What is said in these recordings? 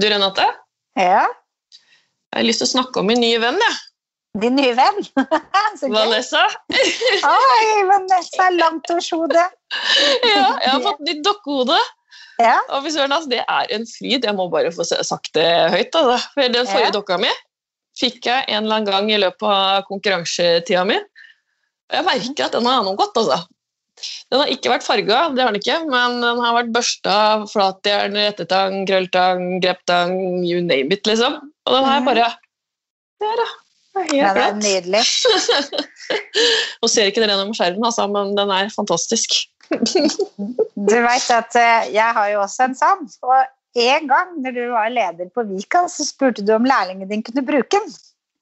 Du, Renate, Ja. jeg har lyst til å snakke om min nye venn, jeg. Din nye venn. Så gøy. Vanessa. Oi, Vanessa Langtorshode. Ja, jeg har fått nytt dokkehode. Ja. Og fy søren, altså, det er en fryd. Jeg må bare få sagt det høyt. Altså. For den forrige Ja. dokka mi fikk jeg en eller annen gang i løpet av konkurransetida mi. Og jeg merker at den har godt, altså. Den har ikke vært farga, det har den ikke, men den har vært børsta, flatjern, rettetang, krølltang, greptang, you name it, liksom. Og den her jeg bare Der, ja. Helt det er nydelig. Nå ser ikke dere gjennom skjermen, altså, men den er fantastisk. Du vet at eh, jeg har jo også en sånn. Og en gang når du var leder på Vika, så spurte du om lærlingen din kunne bruke den.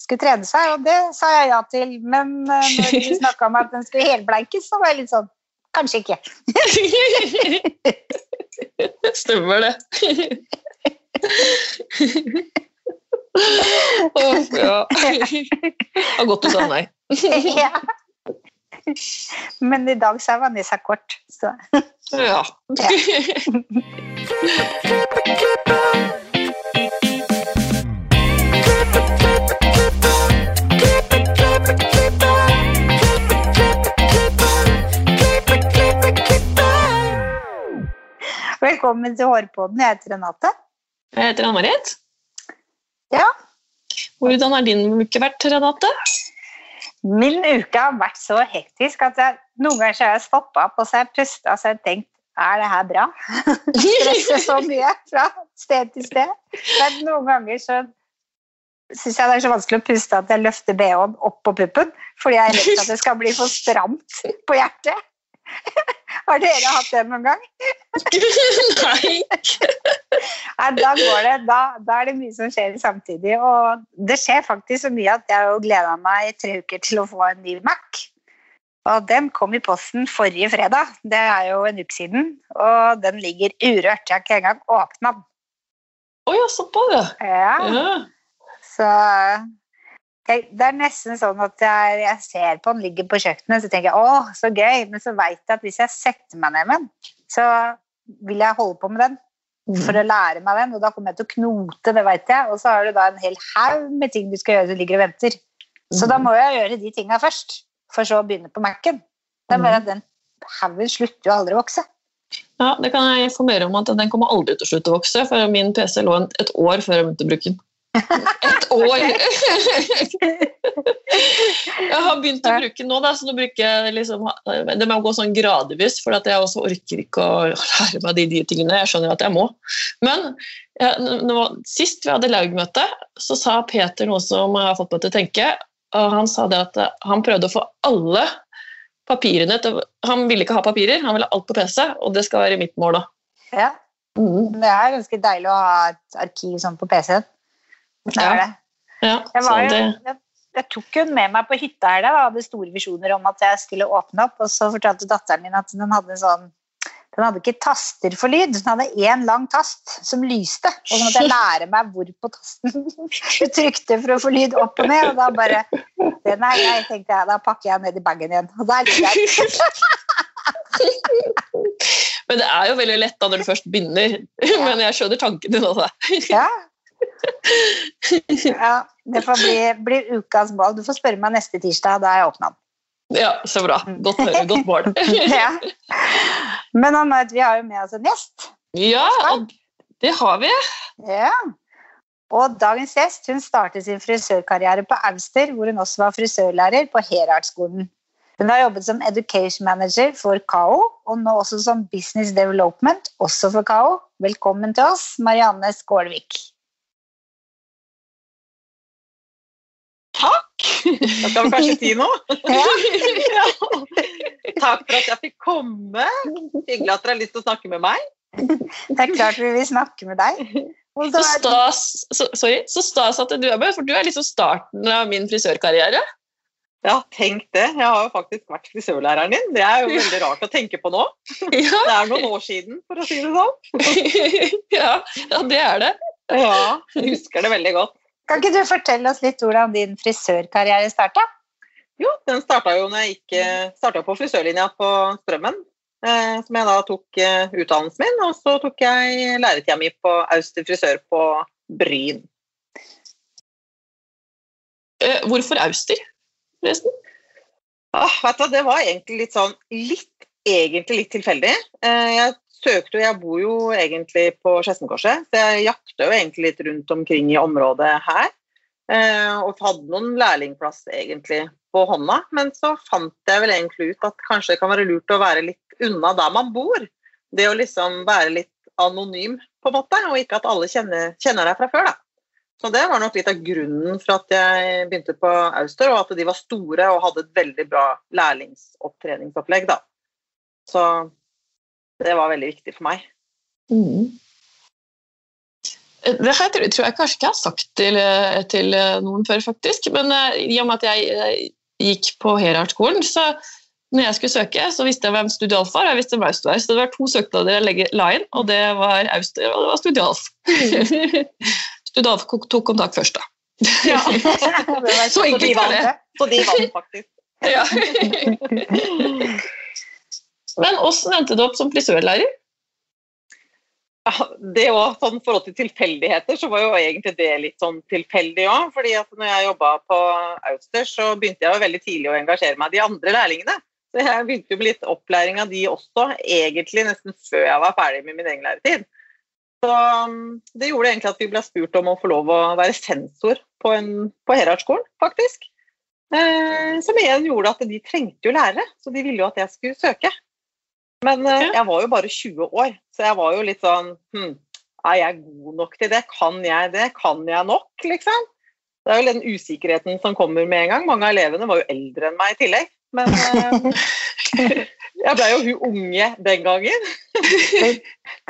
Skulle trene seg, og det sa jeg ja til. Men eh, når du snakka om at den skulle helbleikes, så var jeg litt sånn Kanskje ikke. Stemmer det. oh, ja. Det var godt du sa nei. ja. Men i dag så er Vanessa kort. Så. Ja. Velkommen til Hårpodden. Jeg heter Renate. Jeg heter Ann-Marit. Ja. Hvordan har din uke vært, Renate? Min uke har vært så hektisk at jeg, noen ganger har jeg stoppa opp og så har jeg pusta og så har jeg tenkt er det her bra? Stresser så mye fra sted til sted. Men noen ganger så syns jeg det er så vanskelig å puste at jeg løfter bh-en opp på puppen fordi jeg er redd for at det skal bli for stramt på hjertet. Har dere hatt det noen gang? Nei. Nei, da går det. Da, da er det mye som skjer samtidig. Og det skjer faktisk så mye at jeg har gleda meg i tre uker til å få en ny Mac. Og den kom i posten forrige fredag. Det er jo en uke siden. Og den ligger urørt. Jeg har ikke engang åpna den. Å ja, såpass, det! Ja, ja. så jeg, Det er nesten sånn at jeg, jeg ser på den ligger på kjøkkenet, så tenker jeg å, så gøy. Men så veit jeg at hvis jeg setter meg ned med den, så vil jeg holde på med den for å lære meg den, og da kommer jeg til å knote, det vet jeg. Og så har du da en hel haug med ting du skal gjøre som ligger og venter. Så da må jeg gjøre de tinga først, for så å begynne på Mac-en. Det er bare at den haugen slutter jo aldri å vokse. Ja, det kan jeg informere om at den kommer aldri til å slutte å vokse, for min PC lå et år før jeg begynte å bruke den. Et år! jeg har begynt å bruke nå, da, så nå bruker jeg liksom Det må gå sånn gradvis, for jeg også orker ikke å lære meg de, de tingene. Jeg skjønner at jeg må. Men jeg, sist vi hadde laugmøte, så sa Peter noe som jeg har fått meg til å tenke. og Han sa det at han prøvde å få alle papirene til, Han ville ikke ha papirer, han ville ha alt på PC, og det skal være mitt mål, òg. Ja, Mm. Det er ganske deilig å ha et arkiv sånn på PC-en. Det Ja. det. Ja, Jeg, var jo, det, jeg, jeg tok hun med meg på hytta her da, og hadde store visjoner om at jeg skulle åpne opp, og så fortalte datteren min at den hadde sånn den hadde ikke taster for lyd, den hadde én lang tast som lyste. Og så måtte jeg lære meg hvor på tasten du trykte for å få lyd opp og ned. Og da bare Den er grei, tenkte jeg. Da pakker jeg ned i bagen igjen. Og da er det greit. men det er jo veldig lett da når du først begynner. Men jeg skjønner tanken din også. Ja. ja. Det får bli, bli ukas mål. Du får spørre meg neste tirsdag, da har jeg åpna den. Ja, så bra. Godt, høre, godt mål. Ja. Men Anne, vi har jo med oss en gjest. Ja, det har vi. Ja. Og dagens gjest hun startet sin frisørkarriere på Auster, hvor hun også var frisørlærer på Herardskolen. Hun har jobbet som education manager for KAO, og nå også som business development, også for KAO. Velkommen til oss, Marianne Skålvik. Takk! Da skal vi kanskje si noe. Ja. Takk for at jeg fikk komme. Hyggelig at dere har lyst til å snakke med meg. Det er klart vi vil snakke med deg. Så stas, så, sorry, så stas at du er med, for du er liksom starten av min frisørkarriere. Ja, tenk det. Jeg har jo faktisk vært frisørlæreren din. Det er jo veldig rart å tenke på nå. Ja, Det er noen år siden, for å si det sånn. ja, ja det er det. Ja, jeg husker det veldig godt. Kan ikke du fortelle oss litt hvordan din frisørkarriere starta? Jo, den starta jo når jeg gikk starta på frisørlinja på Strømmen. eh, som jeg da tok eh, utdannelsen min. Og så tok jeg læretida mi på Auster frisør på Bryn. Eh, hvorfor Auster, forresten? Ah, vet du, det var egentlig litt sånn litt, egentlig litt tilfeldig. Eh, jeg søkte jo, jeg bor jo egentlig på Skedsmokorset, så jeg jakta jo egentlig litt rundt omkring i området her. Eh, og hadde noen lærlingplass egentlig på hånda, men så fant jeg vel egentlig ut at kanskje det kan være lurt å være litt unna der man bor. Det å liksom være litt anonym, på en måte, og ikke at alle kjenner, kjenner deg fra før. da. Så det var nok litt av grunnen for at jeg begynte på Auster, og at de var store og hadde et veldig bra lærlingsopptreningsopplegg. da. Så det var veldig viktig for meg. Mm. Det her tror jeg kanskje ikke jeg har sagt til, til noen før, faktisk. Men i og med at jeg gikk på Herart-skolen, så når jeg skulle søke, så visste jeg hvem Studialf var, og jeg visste hvem Aust var. Så det var to søknader jeg la inn, og det var Auster, og det var Studialf. Studialf tok kontakt først, da. Ja. så enkelt var det. Så de vant faktisk. Ja. Men åssen endte du opp som frisørlærer? Ja, det var sånn forhold til tilfeldigheter, så var jo egentlig det litt sånn tilfeldig òg. fordi at når jeg jobba på Austers, så begynte jeg jo veldig tidlig å engasjere meg i de andre lærlingene. Så jeg begynte jo med litt opplæring av de også, egentlig nesten før jeg var ferdig med min egen læretid. Så um, det gjorde egentlig at vi ble spurt om å få lov å være sensor på, en, på Herardskolen, faktisk. Eh, som igjen gjorde at de trengte jo lærere, så de ville jo at jeg skulle søke. Men uh, jeg var jo bare 20 år, så jeg var jo litt sånn hm, Er jeg god nok til det? Kan jeg det? Kan jeg nok, liksom? Det er jo den usikkerheten som kommer med en gang. Mange av elevene var jo eldre enn meg i tillegg. Men uh, jeg ble jo hun unge den gangen. Den,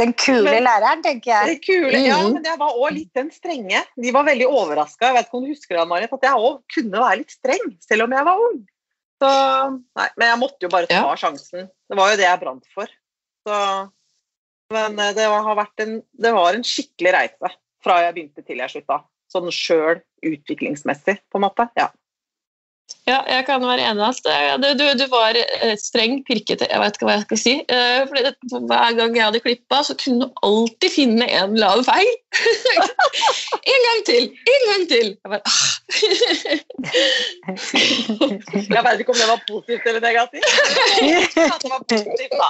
den kule Men- læreren, tenker jeg. Den kule, ja, Mhm. men jeg var òg litt den strenge. De var veldig overraska. Jeg vet ikke om du husker det, Marit, at jeg òg kunne være litt streng, selv om jeg var ung. Så, nei, men jeg måtte jo bare ta Ja. sjansen. Det var jo det jeg brant for. Så, men eh, det har vært en, det var en skikkelig reise fra jeg begynte til jeg slutta. Sånn sjøl utviklingsmessig, på en måte. Ja. Ja, jeg kan være enig i at eh, du, du, du var eh, streng, pirkete, jeg vet ikke hva jeg skal si. Eh, fordi hver gang jeg hadde klippa, så kunne du alltid finne en eller annen feil. en gang til! En gang til! Jeg bare, ah. Jeg vet ikke om det var positivt eller negativt. Det var positivt, da.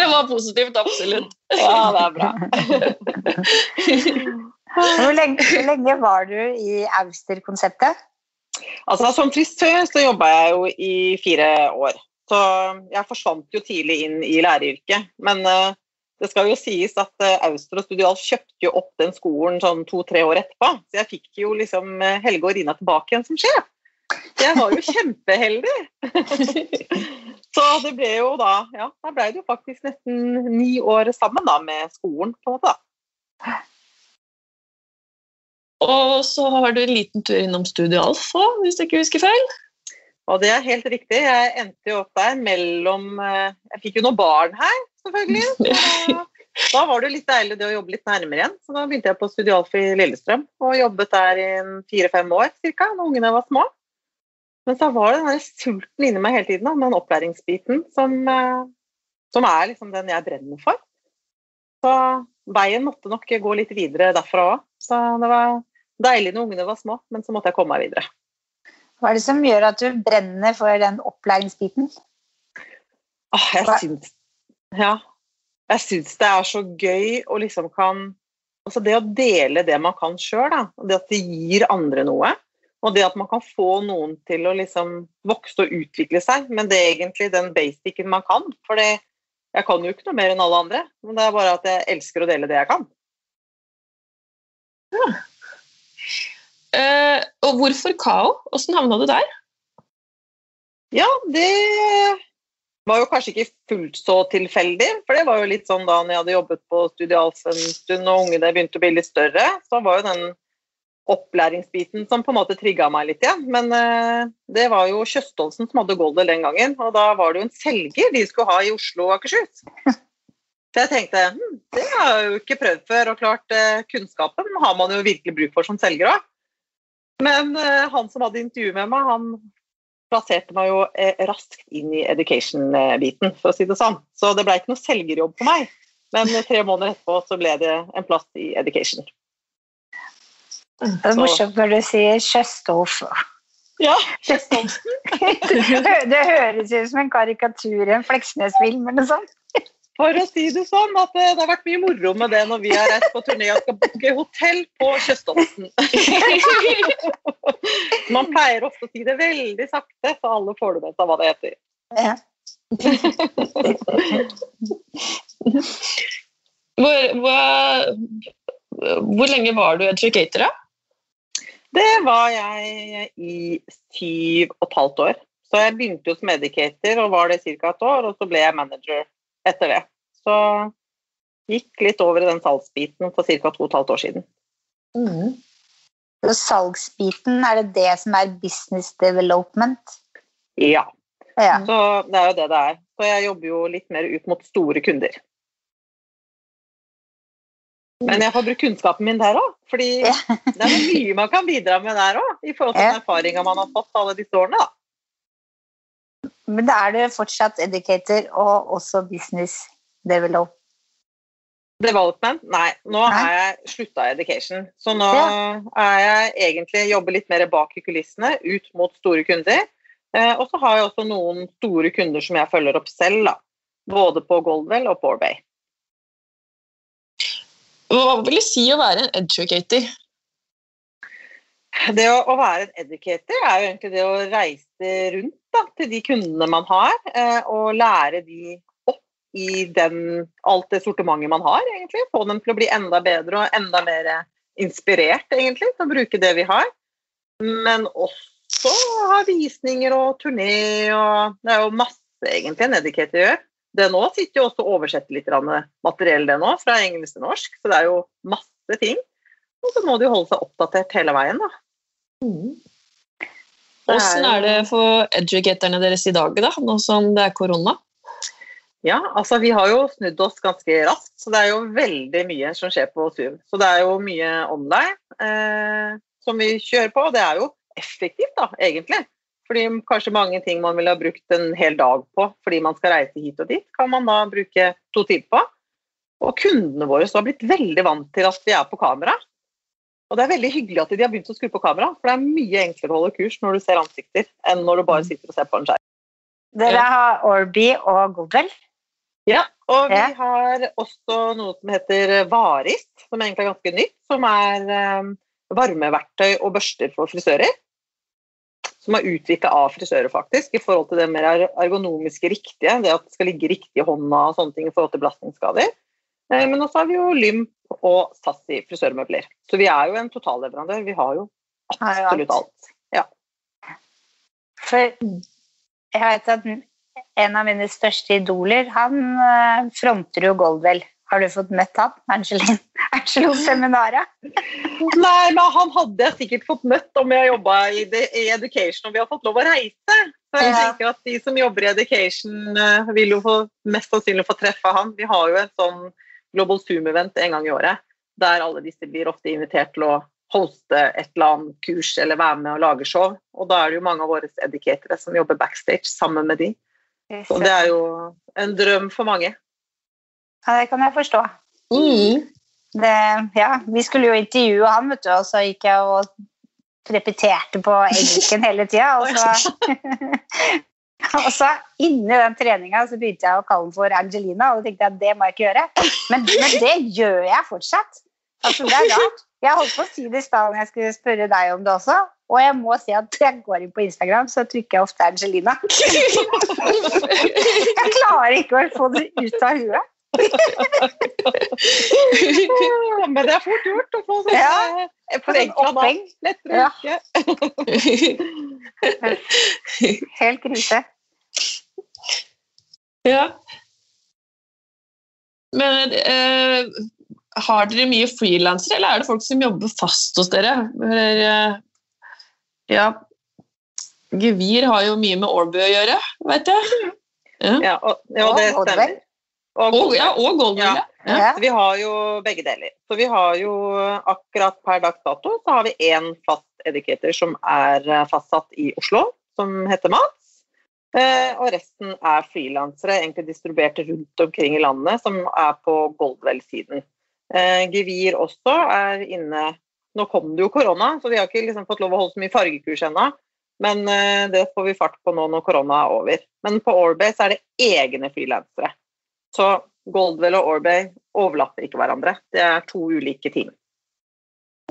Det var positivt, absolutt. Ja, det er bra. Hvor lenge, hvor lenge var du i Auster-konseptet? Altså, som frisør så jobba jeg jo i fire år. Så jeg forsvant jo tidlig inn i læreryrket. Men uh, det skal jo sies at uh, Auster og Studialf kjøpte jo opp den skolen sånn to-tre år etterpå. Så jeg fikk jo liksom eh, Helge og Rina tilbake igjen som sjef. Jeg var jo kjempeheldig. så det ble jo da Ja, da ble det jo faktisk nesten ni år sammen da med skolen, på en måte. da. Og så har du en liten tur innom Studio Alf òg, hvis jeg ikke husker feil. Og det er helt riktig. Jeg endte jo opp der mellom eh, Jeg fikk jo noen barn her, selvfølgelig. Så da var det jo litt deilig det å jobbe litt nærmere igjen. Så da begynte jeg på Studio Alf i Lillestrøm og jobbet der i fire-fem år ca. når ungene var små. Men så var det den sulten inni meg hele tiden, da, den opplæringsbiten, som, eh, som er liksom den jeg brenner for. Så veien måtte nok gå litt videre derfra òg. Så det var deilig når ungene var små, men så måtte jeg komme meg videre. Hva er det som gjør at du brenner for den opplæringsbiten? Åh, jeg syns Ja. Jeg syns det er så gøy å liksom kan Altså det å dele det man kan sjøl, da. Det at det gir andre noe. Og det at man kan få noen til å liksom vokse og utvikle seg. Men det er egentlig den basicen man kan. For jeg kan jo ikke noe mer enn alle andre. Men det er bare at jeg elsker å dele det jeg kan. Eh, og hvorfor Kao? Åssen havna du der? Ja, det var jo kanskje ikke fullt så tilfeldig, for det var jo litt sånn da når jeg hadde jobbet på Studialf en stund og ungene begynte å bli litt større, så var jo den opplæringsbiten som på en måte trigga meg litt igjen. Men uh, det var jo Kjøstolsen som hadde Goldel den gangen, og da var det jo en selger de skulle ha i Oslo og Akershus. Så jeg tenkte hm, det har jeg jo ikke prøvd før, og klart eh, kunnskapen har man jo virkelig bruk for som selger òg. Men eh, han som hadde intervju med meg, han plasserte meg jo eh, raskt inn i education-biten, for å si det sånn. Så det ble ikke noe selgerjobb for meg. Men tre måneder etterpå så ble det en plass i education. Det er morsomt når du sier Kjøstolf. Ja, Det, det høres ut som en karikatur i en Fleksnes-film eller noe sånt. For å si det sånn, at det, det har vært mye moro med det når vi har reist på turné og skal booke hotell på Kjøstolsen. Man pleier ofte å si det veldig sakte, så alle får det med seg hva det heter. Ja. Hvor, hvor, hvor lenge var du educator, da? Det var jeg i syv og et halvt år. Så jeg begynte jo som educator og var det ca. et år, og så ble jeg manager etter det. Så gikk litt over i den salgsbiten for ca. to og et halvt år siden. Og salgsbiten, er det det som er business development? Ja, Ja. så det er jo det det er. Så jeg jobber jo litt mer ut mot store kunder. Men jeg får brukt kunnskapen min der òg, fordi Ja. det er mye man kan bidra med der òg, i forhold til den erfaringa man har fått alle disse årene. da. Men da er du fortsatt educator og også business develop. Development? Nei, nå Nei. har jeg slutta i education. Så nå Ja. er jeg egentlig jobber litt mer bak i kulissene, ut mot store kunder. Eh, og så har jeg også noen store kunder som jeg følger opp selv, da. Både på Goldwell og på Orbay. Hva vil det si å være en educator? Det å, å være en educator er jo egentlig det å reise rundt da, til de kundene man har, eh, og lære de opp i den, alt det sortimentet man har, egentlig. Få dem til å bli enda bedre og enda mer inspirert, egentlig, til å bruke det vi har. Men også ha visninger og turné, og det er jo masse egentlig en educator gjør. Det nå sitter jo også og oversetter litt materiell det nå, fra engelsk til norsk, så det er jo masse ting. Og så må de holde seg oppdatert hele veien, da. Hvordan jo- er det for educaterne deres i dag, da, nå som det er korona? Ja, altså vi har jo snudd oss ganske raskt, så det er jo veldig mye som skjer på Zoom. Så det er jo mye online eh, som vi kjører på, og det er jo effektivt da, egentlig. Fordi kanskje mange ting man ville ha brukt en hel dag på fordi man skal reise hit og dit, kan man da bruke to timer på. Og kundene våre har blitt veldig vant til at vi er på kamera. Og det er veldig hyggelig at de har begynt å skru på kamera, for det er mye enklere å holde kurs når du ser ansikter, enn når du bare sitter og ser på en skjerm. Dere har Orby og Google. Ja, og vi har også noe som heter Varist, som egentlig er ganske nytt, som er eh, varmeverktøy og børster for frisører. Som er utvikla av frisører, faktisk, i forhold til det mer er- ergonomiske riktige. Det at det skal ligge riktig i hånda og sånne ting i forhold til belastningsskader. Eh, Men også har vi jo Lymp og Sassi frisørmøbler. Så vi er jo en totalleverandør. Vi har jo absolutt alt. Ja. For jeg vet at en av mine største idoler, han eh, fronter jo Goldwell. Har du fått møtt han? Angelin? Angelo Seminara? Nei, men han hadde jeg sikkert fått møtt om jeg jobba i, education og vi har fått lov å reise. Så jeg tenker at de som jobber i education, eh, vil jo få, mest sannsynlig få treffe han. Vi har jo en sånn Global Zoom-event en gang i året, der alle disse blir ofte invitert til å hoste et eller annet kurs eller være med og lage show. Og da er det jo mange av våre educatere som jobber backstage sammen med de. Så det er jo en drøm for mange. Ja, det kan jeg forstå. Mm. Det, ja, vi skulle jo intervjue han, vet du, og så gikk jeg og repeterte på engelsken hele tida. Og så, og så inni den treninga så begynte jeg å kalle den for Angelina, og da tenkte jeg at det må jeg ikke gjøre. Men, men det gjør jeg fortsatt. Altså, det er rart. Jeg holdt på å si det i stad når jeg skulle spørre deg om det også. Og jeg må si at jeg går inn på Instagram, så trykker jeg ofte Angelina. Jeg klarer ikke å få det ut av huet. Men det er fort gjort å få sånn Ja. eh, forenkla navn. Lettere å huske. Helt krise. ja. Men eh, har dere mye frilansere, eller er det folk som jobber fast hos dere? Eller, eh, ja, Gevir har jo mye med Orby å gjøre, vet jeg. Ja. Ja, og, ja, det stemmer. Og Og, ja, og Golden, Ja. Ja. Vi har jo begge deler. Så vi har jo akkurat per dags dato så har vi én fast educator som er eh, fastsatt i Oslo, som heter Mats. Eh, og resten er frilansere, egentlig distribuert rundt omkring i landet, som er på Goldwell-siden. Eh, Gevir også er inne Nå kom det jo korona, så de har ikke liksom fått lov å holde så mye fargekurs ennå. Men eh, det får vi fart på nå når korona er over. Men på Orbase er det egne frilansere. Så Goldwell og Orbay overlapper ikke hverandre. Det er to ulike team.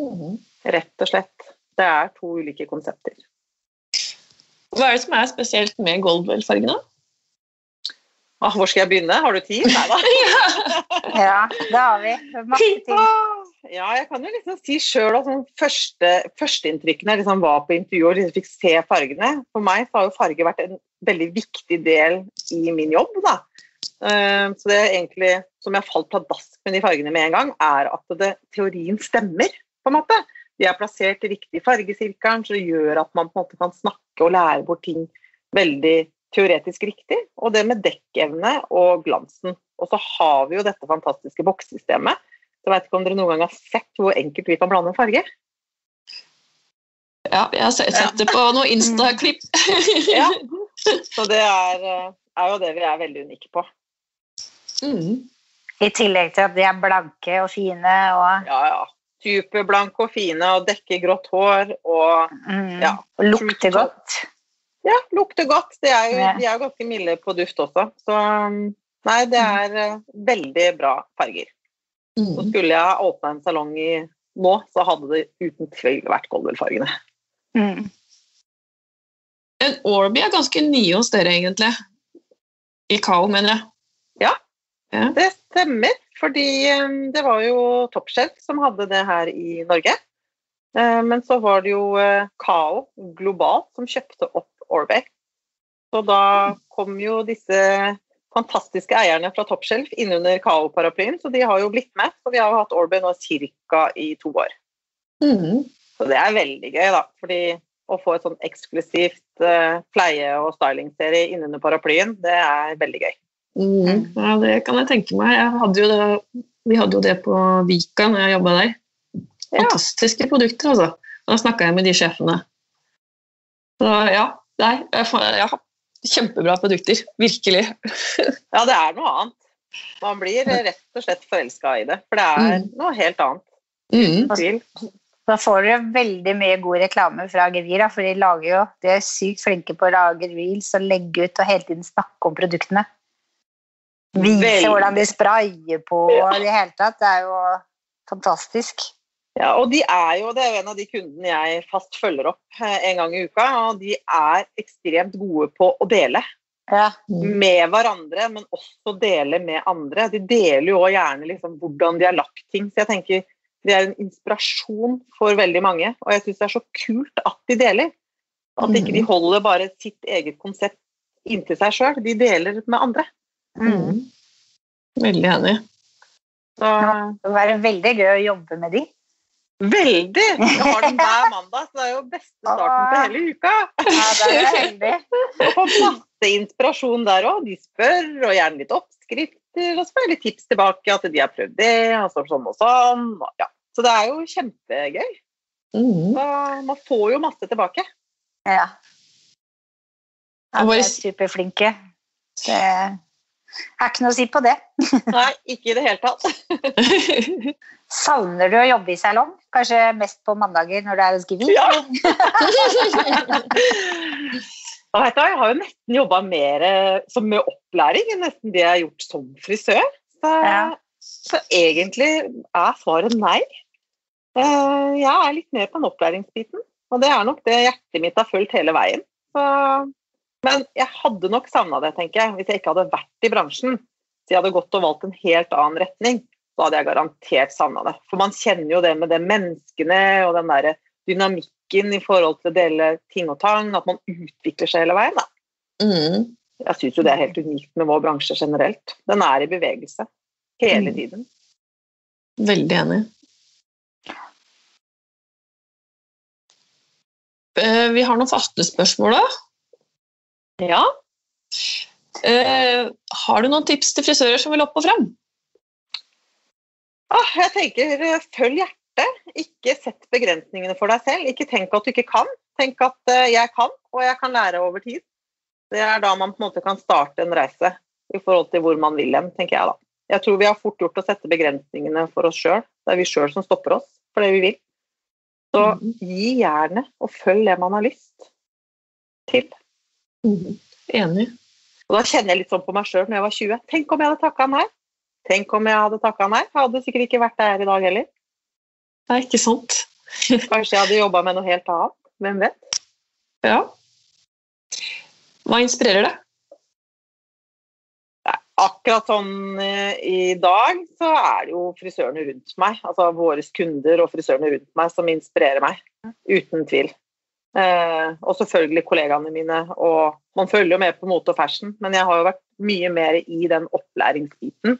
Mhm. Rett og slett. Det er to ulike konsepter. Hva er det som er spesielt med Goldwell-fargene? Ah, hvor skal jeg begynne? Har du tid? Nei da. Ja, det har vi. Masse ting. Ja, jeg kan jo liksom si sjøl at sånn første, førsteinntrykkene jeg liksom var på intervju og liksom fikk se fargene For meg så har jo farge vært en veldig viktig del i min jobb. da. Eh, Så det er egentlig som jeg falt pladask med de fargene med en gang, er at det, teorien stemmer. på en måte. De er plassert i riktig fargesirkelen, så det gjør at man på en måte kan snakke og lære bort ting veldig teoretisk riktig. Og det med dekkevne og glansen. Og så har vi jo dette fantastiske bokssystemet. Så veit ikke om dere noen gang har sett hvor enkelt vi kan blande en farge. Ja, jeg har sett sett det på noen Insta-klipp. Ja. Så det er, eh, er jo det vi er veldig unike på. Mm. I tillegg til at de er blanke og fine og, Ja, ja. Superblanke og fine og dekker grått hår og mm, Ja. og lukter godt. ja, lukter godt. De er jo, Ja. de er jo ganske milde på duft også. Så um, nei, det er mm. veldig bra farger. Så Mm. skulle jeg ha åpna en salong i nå, så hadde det uten tvil vært Goldwell-fargene. Mm. En Orby er ganske nye hos dere, egentlig. I Kao, mener jeg. Det stemmer, fordi eh, det var jo Topshelf som hadde det her i Norge. Eh, Men så var det jo eh, Kao globalt som kjøpte opp Orbay. Så da kom jo disse fantastiske eierne fra Topshelf innunder Kao-paraplyen, så de har jo blitt med. Så vi har jo hatt Orbay nå ca. i to år. Mm. Så det er veldig gøy, da. Fordi å få et sånn eksklusivt pleie- og stylingserie innunder paraplyen, det er veldig gøy. Mm. Ja, det kan jeg tenke meg. Jeg hadde jo det, vi hadde jo det på Vika når jeg jobba der. Ja. Fantastiske produkter, altså. Da snakka jeg med de sjefene. Så ja, nei, jeg ja, kjempebra produkter. Virkelig. Ja, det er noe annet. Man blir rett og slett forelska i det. For det er Mm. noe helt annet. Mm. Da får dere veldig mye god reklame fra Gevir, for de lager jo, de er sykt flinke på å lage reels og legge ut og hele tiden snakke om produktene. Vise hvordan de sprayer på og i det hele tatt. Det er jo fantastisk. Ja, og de er jo, Det er jo en av de kundene jeg fast følger opp eh, en gang i uka. og De er ekstremt gode på å dele Ja. med hverandre, men også dele med andre. De deler jo gjerne liksom hvordan de har lagt ting. Så jeg tenker de er en inspirasjon for veldig mange. Og jeg syns det er så kult at de deler. At ikke de holder bare sitt eget konsept inntil seg sjøl. De deler med andre. Mm. Veldig enig. Så Det må være veldig gøy å jobbe med de. veldig! Jeg har dem hver mandag, så det er jo beste starten på hele uka. Ja, det er heldig. Og får masse inspirasjon der òg. De spør, og gjerne litt oppskrifter. Og så får jeg litt tips tilbake at de har prøvd det, og så sånn og sånn. Ja. Så det er jo kjempegøy. Mm. Så man får jo masse tilbake. Ja. ja de er superflinke. Det er ikke noe å si på det. Nei, ikke i det hele tatt. Savner du å jobbe i salong? Kanskje mest på mandager når det er ganske Gevir? Ja. Og vet du, jeg har jo nesten jobba mer som med opplæring enn nesten det jeg har gjort som frisør. Så, Ja. så egentlig er svaret nei. Eh, Jeg er litt mer på den opplæringsbiten, og det er nok det hjertet mitt har fulgt hele veien. Så, men jeg hadde nok savna det, tenker jeg, hvis jeg ikke hadde vært i bransjen. Hvis jeg hadde gått og valgt en helt annen retning, så hadde jeg garantert savna det. For man kjenner jo det med det menneskene og den derre dynamikken i forhold til å dele ting og tang, at man utvikler seg hele veien. Da. Mm. Jeg syns jo det er helt unikt med vår bransje generelt. Den er i bevegelse hele Mm. tiden. Veldig enig. Eh, Vi har noen faste spørsmål, da. Ja. Uh, har du noen tips til frisører som vil opp og frem? Ah, jeg tenker eh, følg hjertet. Ikke sett begrensningene for deg selv. Ikke tenk at du ikke kan. Tenk at uh, jeg kan, og jeg kan lære over tid. Det er da man på en måte kan starte en reise i forhold til hvor man vil hen, tenker jeg da. Jeg tror vi har fort gjort å sette begrensningene for oss sjøl. Det er vi sjøl som stopper oss for det vi vil. Så Mhm. gi jernet og følg det man har lyst til. Mhm. Enig. Og da kjenner jeg litt sånn på meg sjøl når jeg var 20. Tenk om jeg hadde takka nei? Tenk om jeg hadde takka nei? Jeg hadde sikkert ikke vært der i dag heller. Det er ikke sant. Kanskje jeg hadde jobba med noe helt annet. Hvem vet? Ja. Hva inspirerer deg? Akkurat sånn eh, i dag så er det jo frisørene rundt meg, altså våre kunder og frisørene rundt meg, som inspirerer meg. Uten tvil. Eh, og selvfølgelig kollegaene mine. Og man følger jo med på mote og fashion, men jeg har jo vært mye mer i den opplæringsbiten.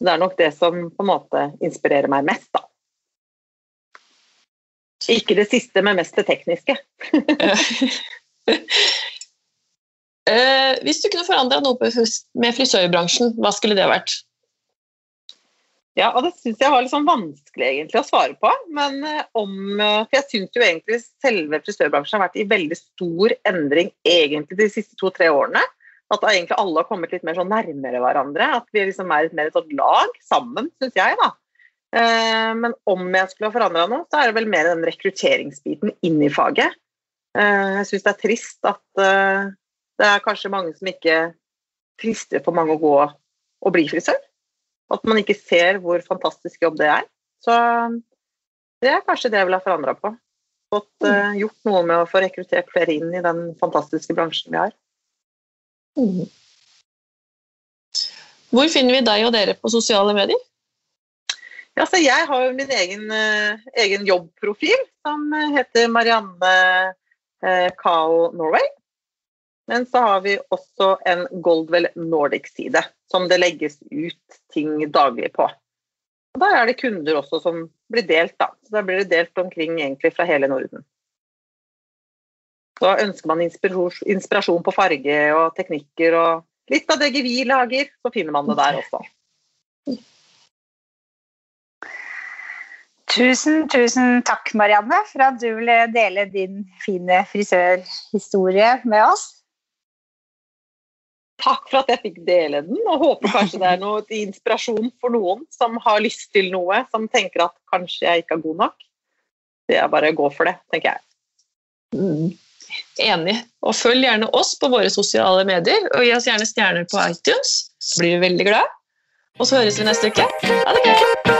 Det er nok det som på en måte inspirerer meg mest, da. Ikke det siste, men mest det tekniske. Eh, hvis du kunne forandra noe med frisørbransjen, hva skulle det vært? Ja, og det syns jeg var litt sånn vanskelig egentlig å svare på. Men eh, om eh, For jeg syns jo egentlig selve frisørbransjen har vært i veldig stor endring egentlig de siste to-tre årene. At egentlig alle har kommet litt mer sånn nærmere hverandre. At vi liksom er litt mer et sånt lag sammen, syns jeg, da. Eh, Men om jeg skulle ha forandra noe, så er det vel mer den rekrutteringsbiten inn i faget. Jeg syns det er trist at det er kanskje mange som ikke frister for mange å gå og bli frisør. At man ikke ser hvor fantastisk jobb det er. Så det er kanskje det jeg vil ha forandra på. Fått uh, gjort noe med å få rekruttert flere inn i den fantastiske bransjen vi har. Mm. Hvor finner vi deg og dere på sosiale medier? Ja, så jeg har jo min egen, uh, egen jobbprofil som eh, heter Marianne uh, Kao Norway. Men så har vi også en Goldwell Nordic-side som det legges ut ting daglig på. Og Der er det kunder også som blir delt, da. Så da blir det delt omkring egentlig fra hele Norden. Så ønsker man inspirasjon, på farge og teknikker og litt av det vi lager, så finner man det der også. Tusen, tusen takk, Marianne, for at du ville dele din fine frisørhistorie med oss. Takk for at jeg fikk dele den, og håper kanskje det er noe til inspirasjon for noen som har lyst til noe, som tenker at kanskje jeg ikke er god nok. Det er bare å gå for det, tenker jeg. Mm. Enig. Og følg gjerne oss på våre sosiale medier, og gi oss gjerne stjerner på iTunes. Blir vi veldig glad. Og så høres vi neste uke. Ha det gøy!